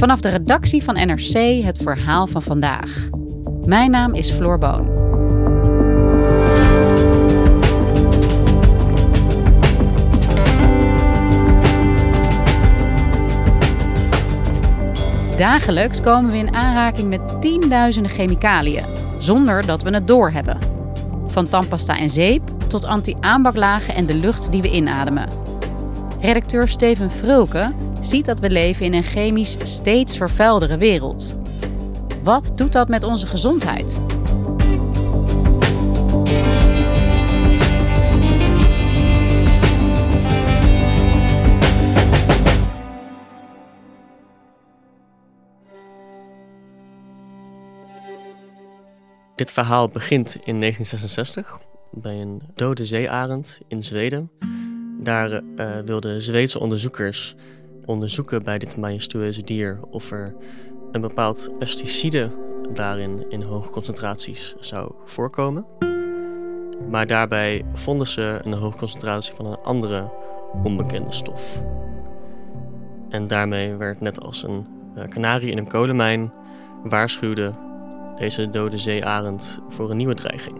Vanaf de redactie van NRC het verhaal van vandaag. Mijn naam is Floor Boon. Dagelijks komen we in aanraking met tienduizenden chemicaliën, zonder dat we het doorhebben. Van tandpasta en zeep tot anti-aanbaklagen en de lucht die we inademen. Redacteur Steven Vrulke ziet dat we leven in een chemisch steeds vervuildere wereld. Wat doet dat met onze gezondheid? Dit verhaal begint in 1966 bij een dode zeearend in Zweden. Daar uh, wilden Zweedse onderzoekers onderzoeken bij dit majestueuze dier of er een bepaald pesticide daarin in hoge concentraties zou voorkomen. Maar daarbij vonden ze een hoge concentratie van een andere onbekende stof. En daarmee werd net als een eh, kanarie in een kolenmijn waarschuwde deze dode zeearend voor een nieuwe dreiging.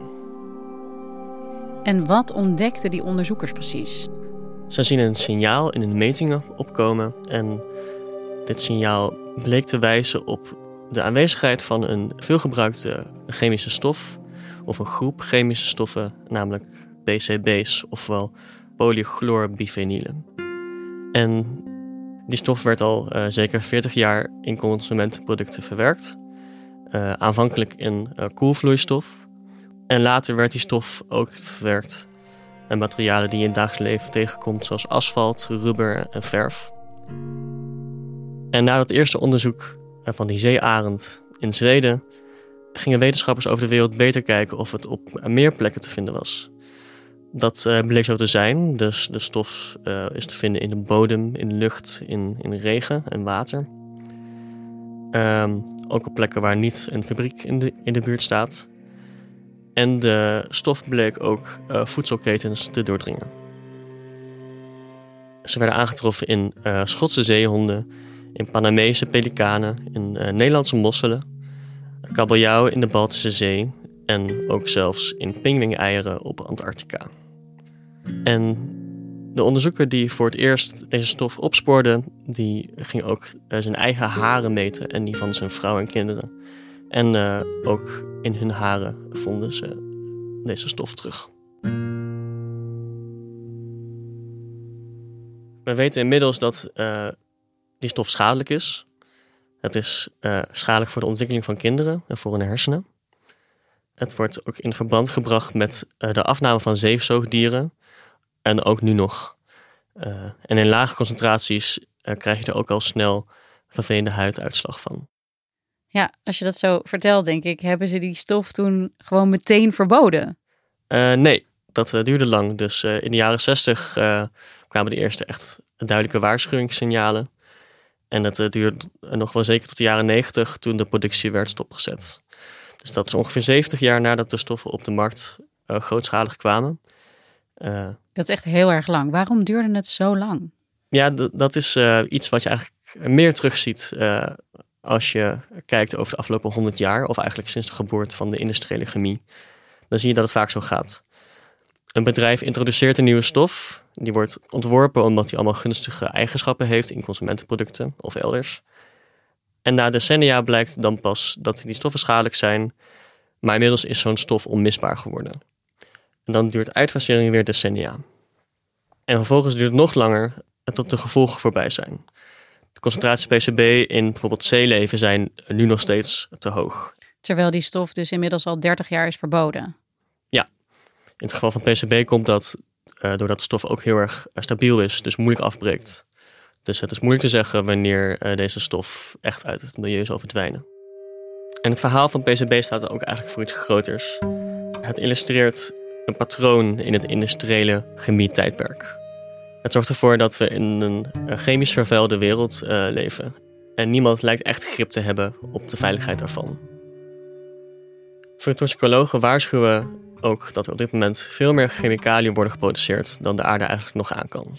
En wat ontdekten die onderzoekers precies? Ze zien een signaal in hun metingen opkomen en dit signaal bleek te wijzen op de aanwezigheid van een veelgebruikte chemische stof of een groep chemische stoffen, namelijk PCB's, ofwel polychlorbifenylen. En die stof werd al uh, zeker 40 jaar in consumentenproducten verwerkt. Uh, aanvankelijk in uh, koelvloeistof. En later werd die stof ook verwerkt in materialen die je in het dagelijks leven tegenkomt, zoals asfalt, rubber en verf. En na het eerste onderzoek van die zeearend in Zweden gingen wetenschappers over de wereld beter kijken of het op meer plekken te vinden was. Dat uh, bleek zo te zijn. Dus de stof uh, is te vinden in de bodem, in de lucht, in, in regen en water. Um, ook op plekken waar niet een fabriek in de, in de buurt staat. En de stof bleek ook uh, voedselketens te doordringen. Ze werden aangetroffen in Schotse zeehonden, in Panamese pelikanen, in Nederlandse mosselen, kabeljauw in de Baltische Zee en ook zelfs in pinguïneieren op Antarctica. En de onderzoeker die voor het eerst deze stof opspoorde, die ging ook zijn eigen haren meten en die van zijn vrouw en kinderen. En uh, ook in hun haren vonden ze deze stof terug. We weten inmiddels dat uh, die stof schadelijk is. Het is schadelijk voor de ontwikkeling van kinderen en voor hun hersenen. Het wordt ook in verband gebracht met de afname van zeezoogdieren en ook nu nog. En in lage concentraties krijg je er ook al snel vervelende huiduitslag van. Ja, als je dat zo vertelt, denk ik, hebben ze die stof toen gewoon meteen verboden? Uh, nee, dat duurde lang. Dus in de jaren 60 kwamen de eerste echt duidelijke waarschuwingssignalen. En dat duurde nog wel zeker tot de jaren 90 toen de productie werd stopgezet. Dus dat is ongeveer 70 jaar nadat de stoffen op de markt grootschalig kwamen. Dat is echt heel erg lang. Waarom duurde het zo lang? Ja, dat is iets wat je eigenlijk meer terugziet als je kijkt over de afgelopen 100 jaar, of eigenlijk sinds de geboorte van de industriële chemie. Dan zie je dat het vaak zo gaat. Een bedrijf introduceert een nieuwe stof. Die wordt ontworpen omdat die allemaal gunstige eigenschappen heeft in consumentenproducten of elders. En na decennia blijkt dan pas dat die stoffen schadelijk zijn, maar inmiddels is zo'n stof onmisbaar geworden. En dan duurt uitfasering weer decennia. En vervolgens duurt het nog langer tot de gevolgen voorbij zijn. De concentraties PCB in bijvoorbeeld zeeleven zijn nu nog steeds te hoog. Terwijl die stof dus inmiddels al 30 jaar is verboden. Ja, in het geval van PCB komt dat uh, doordat de stof ook heel erg eh, stabiel is, dus moeilijk afbreekt. Dus het is moeilijk te zeggen wanneer uh, deze stof echt uit het milieu zal verdwijnen. En het verhaal van PCB staat ook eigenlijk voor iets groters. Het illustreert een patroon in het industriële chemie-tijdperk. Het zorgt ervoor dat we in een chemisch vervuilde wereld uh, leven. En niemand lijkt echt grip te hebben op de veiligheid daarvan. Toxicologen waarschuwen ook dat er op dit moment veel meer chemicaliën worden geproduceerd dan de aarde eigenlijk nog aan kan.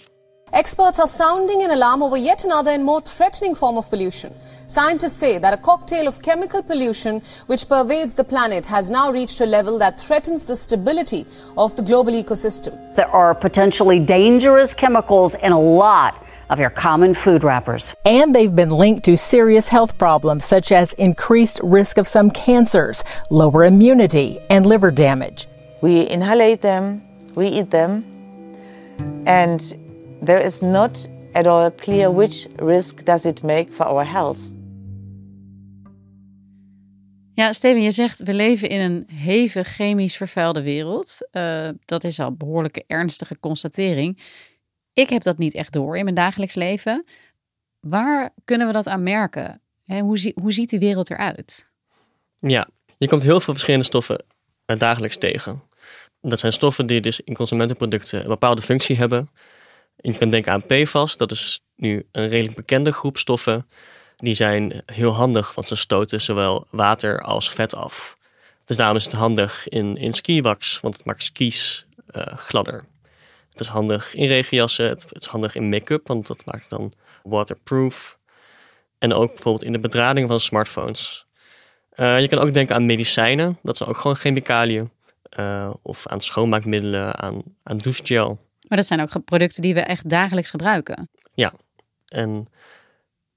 Experts are sounding an alarm over yet another and more threatening form of pollution. Scientists say that a cocktail of chemical pollution which pervades the planet has now reached a level that threatens the stability of the global ecosystem. There are potentially dangerous chemicals in a lot of your common food wrappers. And they've been linked to serious health problems such as increased risk of some cancers, lower immunity, and liver damage. We inhalate them, we eat them, and there is not at all clear which risk does it make for our health. Ja, Steven, je zegt we leven in een hevig chemisch vervuilde wereld. Uh, dat is al behoorlijke ernstige constatering. Ik heb dat niet echt door in mijn dagelijks leven. Waar kunnen we dat aan merken? hoe, zie, hoe ziet die wereld eruit? Ja, je komt heel veel verschillende stoffen eh, dagelijks tegen. Dat zijn stoffen die dus in consumentenproducten een bepaalde functie hebben. Je kan denken aan PFAS, dat is nu een redelijk bekende groep stoffen. Die zijn heel handig, want ze stoten zowel water als vet af. Dus daarom is het handig in, in skiwax, want het maakt skis uh, gladder. Het is handig in regenjassen, het, is handig in make-up, want dat maakt dan waterproof. En ook bijvoorbeeld in de bedrading van smartphones. Uh, je kan ook denken aan medicijnen, dat zijn ook gewoon chemicaliën. Uh, of aan schoonmaakmiddelen, aan, aan douchegel. Maar dat zijn ook producten die we echt dagelijks gebruiken. Ja, en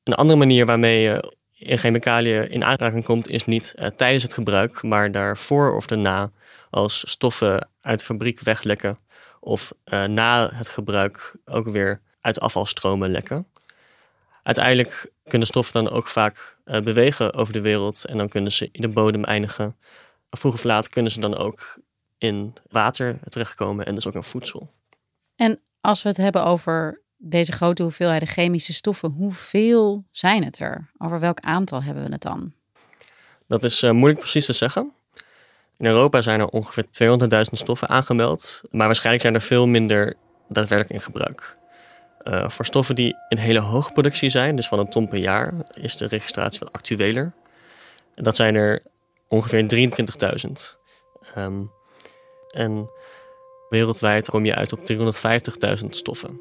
een andere manier waarmee je in chemicaliën in aanraking komt, is niet uh, tijdens het gebruik, maar daarvoor of daarna als stoffen uit de fabriek weglekken of uh, na het gebruik ook weer uit afvalstromen lekken. Uiteindelijk kunnen stoffen dan ook vaak bewegen over de wereld en dan kunnen ze in de bodem eindigen. Vroeg of laat kunnen ze dan ook in water terechtkomen en dus ook in voedsel. En als we het hebben over deze grote hoeveelheden chemische stoffen, hoeveel zijn het er? Over welk aantal hebben we het dan? Dat is uh, moeilijk precies te zeggen. In Europa zijn er ongeveer 200.000 stoffen aangemeld, maar waarschijnlijk zijn er veel minder daadwerkelijk in gebruik. Uh, voor stoffen die in hele hoge productie zijn, dus van een ton per jaar, is de registratie wat actueler. Dat zijn er ongeveer 23.000. Um, en wereldwijd kom je uit op 350.000 stoffen.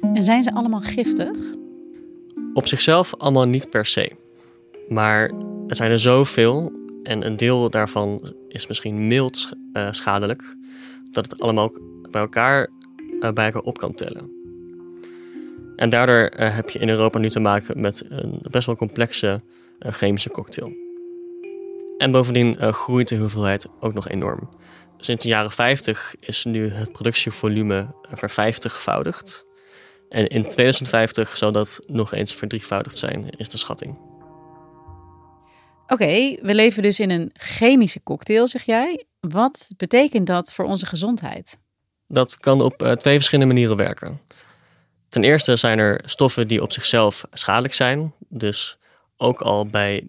En zijn ze allemaal giftig? Op zichzelf allemaal niet per se. Maar er zijn er zoveel en een deel daarvan is misschien mild uh, schadelijk, dat het allemaal bij elkaar, uh, bij elkaar op kan tellen. En daardoor uh, heb je in Europa nu te maken met een best wel complexe chemische cocktail. En bovendien groeit de hoeveelheid ook nog enorm. Sinds de jaren 50 is nu het productievolume vervijftigvoudigd. En in 2050 zal dat nog eens verdrievoudigd zijn, is de schatting. Oké, we leven dus in een chemische cocktail, zeg jij. Wat betekent dat voor onze gezondheid? Dat kan op uh, twee verschillende manieren werken. Ten eerste zijn er stoffen die op zichzelf schadelijk zijn. Dus ook al bij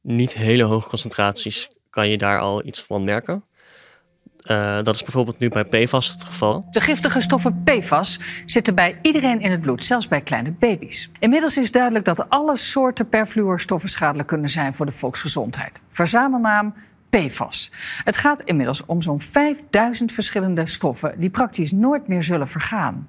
niet hele hoge concentraties kan je daar al iets van merken. Uh, dat is bijvoorbeeld nu bij PFAS het geval. De giftige stoffen PFAS zitten bij iedereen in het bloed, zelfs bij kleine baby's. Inmiddels is duidelijk dat alle soorten perfluorstoffen schadelijk kunnen zijn voor de volksgezondheid. Verzamelnaam PFAS. Het gaat inmiddels om zo'n 5000 verschillende stoffen die praktisch nooit meer zullen vergaan.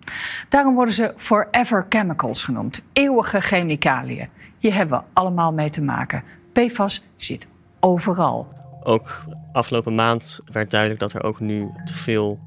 Daarom worden ze forever chemicals genoemd, eeuwige chemicaliën. Hier hebben we allemaal mee te maken. PFAS zit overal. Ook afgelopen maand werd duidelijk dat er ook nu te veel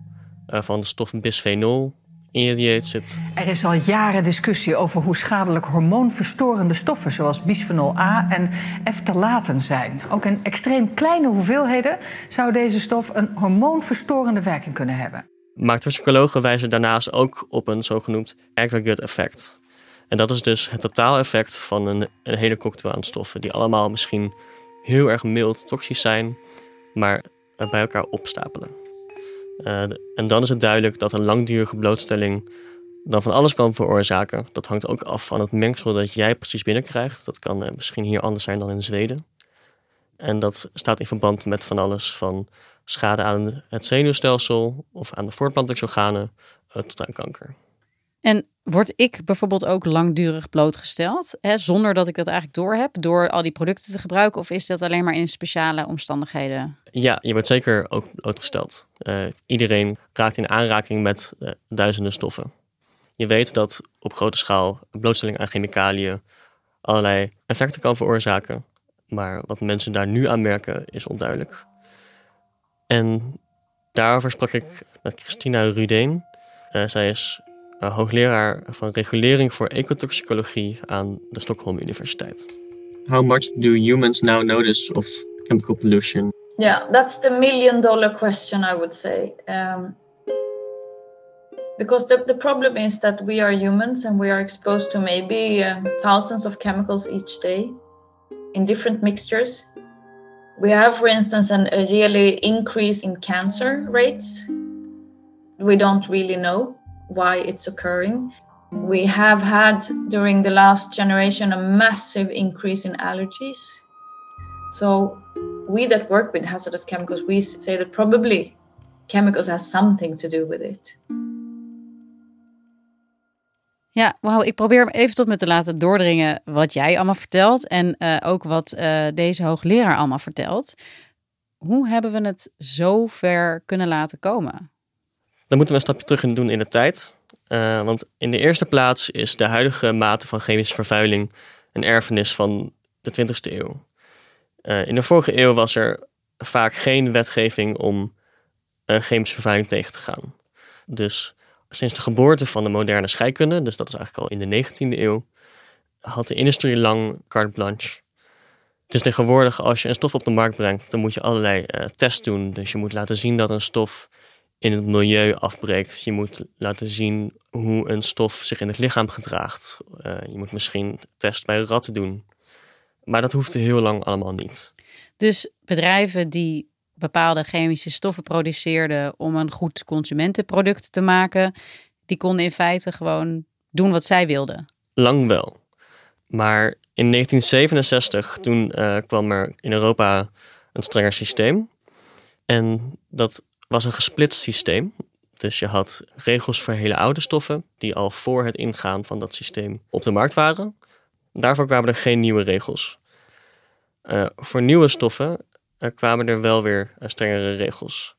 uh, van de stof bisphenol in je dieet zit. Er is al jaren discussie over hoe schadelijk hormoonverstorende stoffen zoals bisphenol A en ftalaten zijn. Ook in extreem kleine hoeveelheden zou deze stof een hormoonverstorende werking kunnen hebben. Maar toxicologen wijzen daarnaast ook op een zogenoemd aggregate effect. En dat is dus het totaaleffect van een, een hele cocktail aan stoffen, die allemaal misschien heel erg mild toxisch zijn, maar bij elkaar opstapelen. Uh, en dan is het duidelijk dat een langdurige blootstelling dan van alles kan veroorzaken. Dat hangt ook af van het mengsel dat jij precies binnenkrijgt. Dat kan uh, misschien hier anders zijn dan in Zweden. En dat staat in verband met van alles van schade aan het zenuwstelsel of aan de voortplantingsorganen tot aan kanker. En word ik bijvoorbeeld ook langdurig blootgesteld, hè, zonder dat ik dat eigenlijk door heb, door al die producten te gebruiken? Of is dat alleen maar in speciale omstandigheden? Ja, je wordt zeker ook blootgesteld. Uh, iedereen raakt in aanraking met uh, duizenden stoffen. Je weet dat op grote schaal blootstelling aan chemicaliën allerlei effecten kan veroorzaken. Maar wat mensen daar nu aan merken is onduidelijk. En daarover sprak ik met Christina Rudeen. Uh, zij is uh, hoogleraar van regulering voor ecotoxicologie aan de Stockholm Universiteit. How much do humans now notice of chemical pollution? Yeah, that's the million dollar question, I would say. Um, because the, the problem is that we are humans and we are exposed to maybe uh, thousands of chemicals each day in different mixtures. We have, for instance, an, a yearly increase in cancer rates. We don't really know why it's occurring. We have had during the last generation a massive increase in allergies. So we that work with hazardous chemicals, we say that probably chemicals has something to do with it. Ja, wauw. Ik probeer even tot me te laten doordringen wat jij allemaal vertelt en uh, ook wat uh, deze hoogleraar allemaal vertelt. Hoe hebben we het zo ver kunnen laten komen? Dan moeten we een stapje terug doen in de tijd. Uh, want in de eerste plaats is de huidige mate van chemische vervuiling een erfenis van de 20e eeuw. Uh, in de vorige eeuw was er vaak geen wetgeving om uh, chemische vervuiling tegen te gaan. Dus sinds de geboorte van de moderne scheikunde, dus dat is eigenlijk al in de 19e eeuw, had de industrie lang carte blanche. Dus tegenwoordig, als je een stof op de markt brengt, dan moet je allerlei tests doen. Dus je moet laten zien dat een stof in het milieu afbreekt. Je moet laten zien hoe een stof zich in het lichaam gedraagt. Uh, je moet misschien test bij ratten doen. Maar dat hoeft heel lang allemaal niet. Dus bedrijven die bepaalde chemische stoffen produceerden om een goed consumentenproduct te maken, die konden in feite gewoon doen wat zij wilden. Lang wel. Maar in 1967, toen uh, kwam er in Europa een strenger systeem. En dat was een gesplitst systeem. Dus je had regels voor hele oude stoffen, die al voor het ingaan van dat systeem op de markt waren. Daarvoor kwamen er geen nieuwe regels. Uh, voor nieuwe stoffen uh, kwamen er wel weer uh, strengere regels.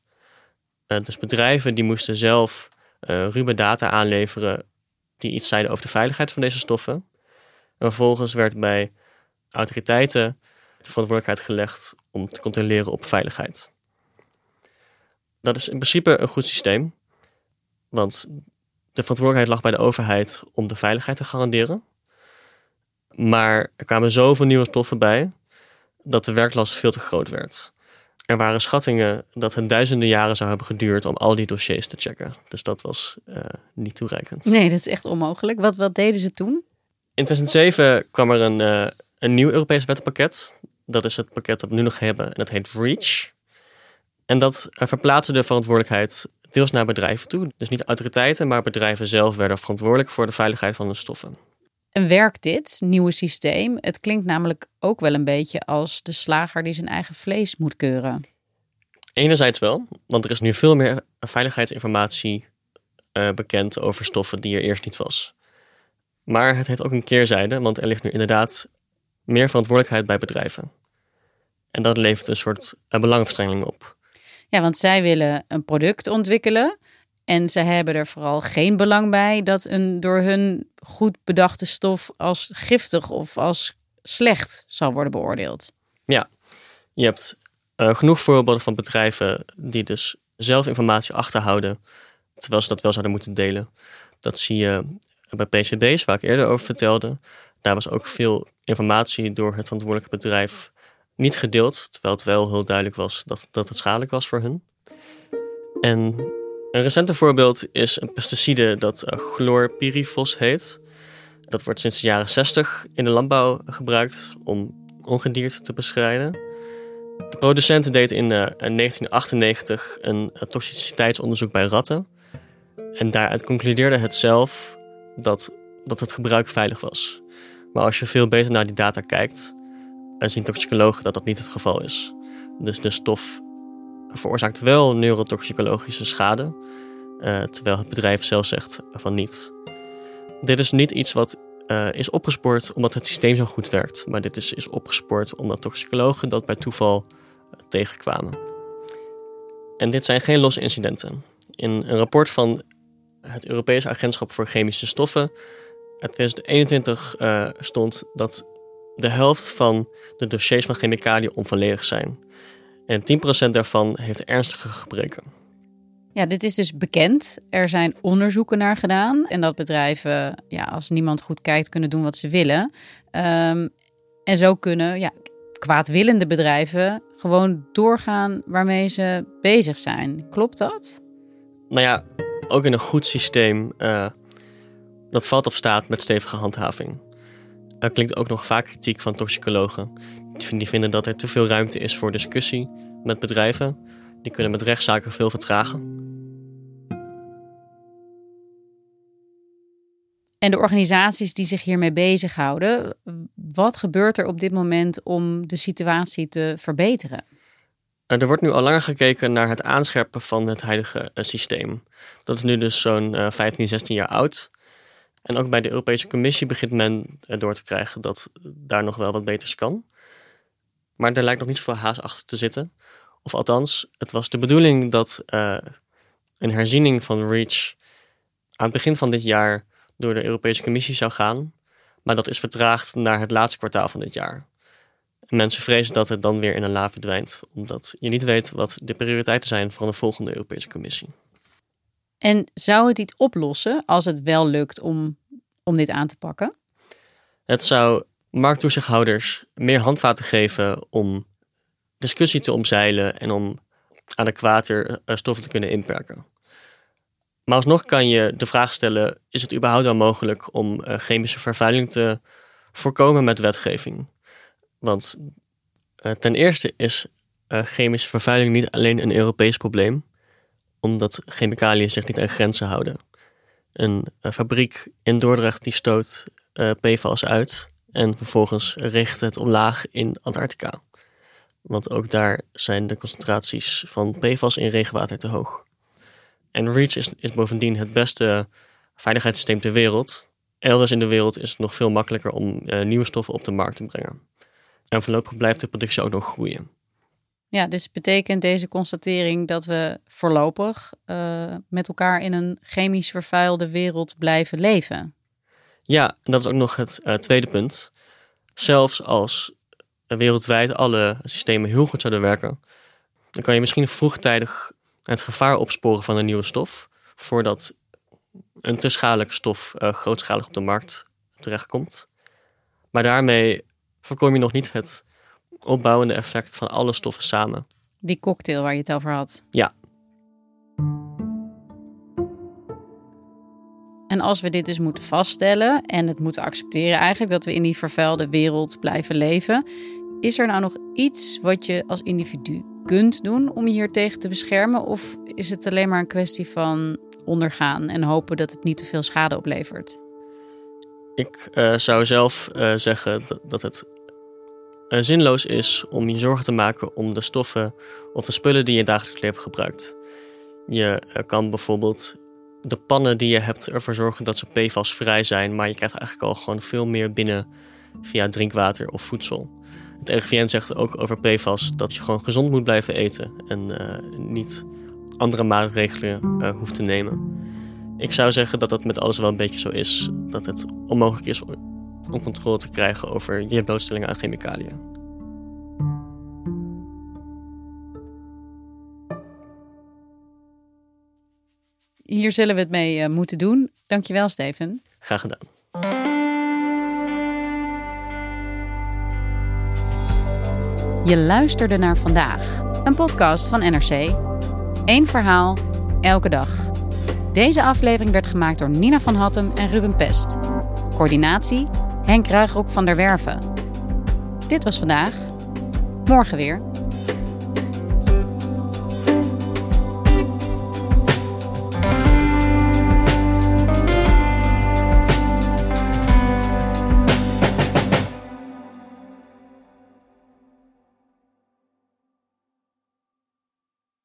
dus bedrijven die moesten zelf ruwe data aanleveren die iets zeiden over de veiligheid van deze stoffen. En vervolgens werd bij autoriteiten de verantwoordelijkheid gelegd om te controleren op veiligheid. Dat is in principe een goed systeem. Want de verantwoordelijkheid lag bij de overheid om de veiligheid te garanderen. Maar er kwamen zoveel nieuwe stoffen bij dat de werklast veel te groot werd. Er waren schattingen dat het duizenden jaren zou hebben geduurd om al die dossiers te checken. Dus dat was uh, niet toereikend. Nee, dat is echt onmogelijk. Wat, wat deden ze toen? In 2007 kwam er een, uh, een nieuw Europees wettenpakket. Dat is het pakket dat we nu nog hebben en dat heet REACH. En dat verplaatste de verantwoordelijkheid deels naar bedrijven toe. Dus niet autoriteiten, maar bedrijven zelf werden verantwoordelijk voor de veiligheid van de stoffen. En werkt dit nieuwe systeem? Het klinkt namelijk ook wel een beetje als de slager die zijn eigen vlees moet keuren. Enerzijds wel, want er is nu veel meer veiligheidsinformatie uh, bekend over stoffen die er eerst niet was. Maar het heeft ook een keerzijde, want er ligt nu inderdaad meer verantwoordelijkheid bij bedrijven. En dat levert een soort uh, belangenverstrengeling op. Ja, want zij willen een product ontwikkelen. En ze hebben er vooral geen belang bij dat een door hun goed bedachte stof als giftig of als slecht zal worden beoordeeld. Ja, je hebt uh, genoeg voorbeelden van bedrijven die dus zelf informatie achterhouden terwijl ze dat wel zouden moeten delen. Dat zie je bij PCB's, waar ik eerder over vertelde. Daar was ook veel informatie door het verantwoordelijke bedrijf niet gedeeld, terwijl het wel heel duidelijk was dat, dat het schadelijk was voor hun. En een recente voorbeeld is een pesticide dat chlorpyrifos heet. Dat wordt sinds de jaren 60 in de landbouw gebruikt om ongedierte te bestrijden. De producent deed in 1998 eh, een toxiciteitsonderzoek bij ratten. En daaruit concludeerde het zelf dat, dat het gebruik veilig was. Maar als je veel beter naar die data kijkt, dan zien toxicologen dat dat niet het geval is. Dus de stof veroorzaakt wel neurotoxicologische schade, uh, terwijl het bedrijf zelf zegt van niet. Dit is niet iets wat uh, is opgespoord omdat het systeem zo goed werkt, maar dit is, is opgespoord omdat toxicologen dat bij toeval uh, tegenkwamen. En dit zijn geen losse incidenten. In een rapport van het Europese Agentschap voor Chemische Stoffen uit 2021 uh, stond dat de helft van de dossiers van chemicaliën onvolledig zijn. En 10% daarvan heeft ernstige gebreken. Ja, dit is dus bekend. Er zijn onderzoeken naar gedaan. En dat bedrijven, ja, als niemand goed kijkt, kunnen doen wat ze willen. Um, en zo kunnen ja, kwaadwillende bedrijven gewoon doorgaan waarmee ze bezig zijn. Klopt dat? Nou ja, ook in een goed systeem, uh, dat valt of staat met stevige handhaving. Er klinkt ook nog vaak kritiek van toxicologen. Die vinden dat er te veel ruimte is voor discussie met bedrijven. Die kunnen met rechtszaken veel vertragen. En de organisaties die zich hiermee bezighouden, wat gebeurt er op dit moment om de situatie te verbeteren? Er wordt nu al langer gekeken naar het aanscherpen van het huidige eh, systeem. Dat is nu dus zo'n 15, eh, 16 jaar oud. En ook bij de Europese Commissie begint men door te krijgen dat daar nog wel wat beters kan. Maar er lijkt nog niet zoveel haast achter te zitten. Of althans, het was de bedoeling dat uh, een herziening van REACH aan het begin van dit jaar door de Europese Commissie zou gaan. Maar dat is vertraagd naar het laatste kwartaal van dit jaar. En mensen vrezen dat het dan weer in een la verdwijnt, omdat je niet weet wat de prioriteiten zijn van de volgende Europese Commissie. En zou het iets oplossen als het wel lukt om, om dit aan te pakken? Het zou markttoezichthouders meer handvaten geven om discussie te omzeilen en om adequater eh, stoffen te kunnen inperken. Maar alsnog kan je de vraag stellen: is het überhaupt wel mogelijk om uh, chemische vervuiling te voorkomen met wetgeving? Want uh, ten eerste is chemische vervuiling niet alleen een Europees probleem, omdat chemicaliën zich niet aan grenzen houden. Een fabriek in Dordrecht die stoot PFAS uit en vervolgens richt het omlaag in Antarctica. Want ook daar zijn de concentraties van PFAS in regenwater te hoog. En REACH is, is bovendien het beste veiligheidssysteem ter wereld. Elders in de wereld is het nog veel makkelijker om uh, nieuwe stoffen op de markt te brengen. En voorlopig blijft de productie ook nog groeien. Ja, dus betekent deze constatering dat we voorlopig uh, met elkaar in een chemisch vervuilde wereld blijven leven? Ja, en dat is ook nog het uh, tweede punt. Zelfs als wereldwijd alle systemen heel goed zouden werken, dan kan je misschien vroegtijdig het gevaar opsporen van een nieuwe stof, voordat een te schadelijke stof grootschalig op de markt terechtkomt. Maar daarmee voorkom je nog niet het opbouwende effect van alle stoffen samen. Die cocktail waar je het over had. Ja. En als we dit dus moeten vaststellen en het moeten accepteren eigenlijk dat we in die vervuilde wereld blijven leven, is er nou nog iets wat je als individu kunt doen om je hier tegen te beschermen? Of is het alleen maar een kwestie van ondergaan en hopen dat het niet te veel schade oplevert? Ik uh, zou zelf uh, zeggen dat, het zinloos is om je zorgen te maken om de stoffen of de spullen die je dagelijks leven gebruikt. Je kan bijvoorbeeld de pannen die je hebt ervoor zorgen dat ze PFAS-vrij zijn, maar je krijgt eigenlijk al gewoon veel meer binnen via drinkwater of voedsel. Het RIVM zegt ook over PFAS dat je gewoon gezond moet blijven eten en uh, niet andere maatregelen hoeft te nemen. Ik zou zeggen dat dat met alles wel een beetje zo is. Dat het onmogelijk is om controle te krijgen over je blootstellingen aan chemicaliën. hier zullen we het mee uh, moeten doen. Dankjewel, Steven. Graag gedaan. Je luisterde naar vandaag, een podcast van NRC. Eén verhaal, elke dag. Deze aflevering werd gemaakt door Nina van Hattem en Ruben Pest. Coördinatie Henk Ruigrok van der Werven. Dit was vandaag. Morgen weer.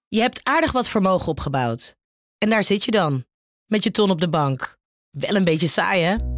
Je hebt aardig wat vermogen opgebouwd. En daar zit je dan, met je ton op de bank. Wel een beetje saai, hè?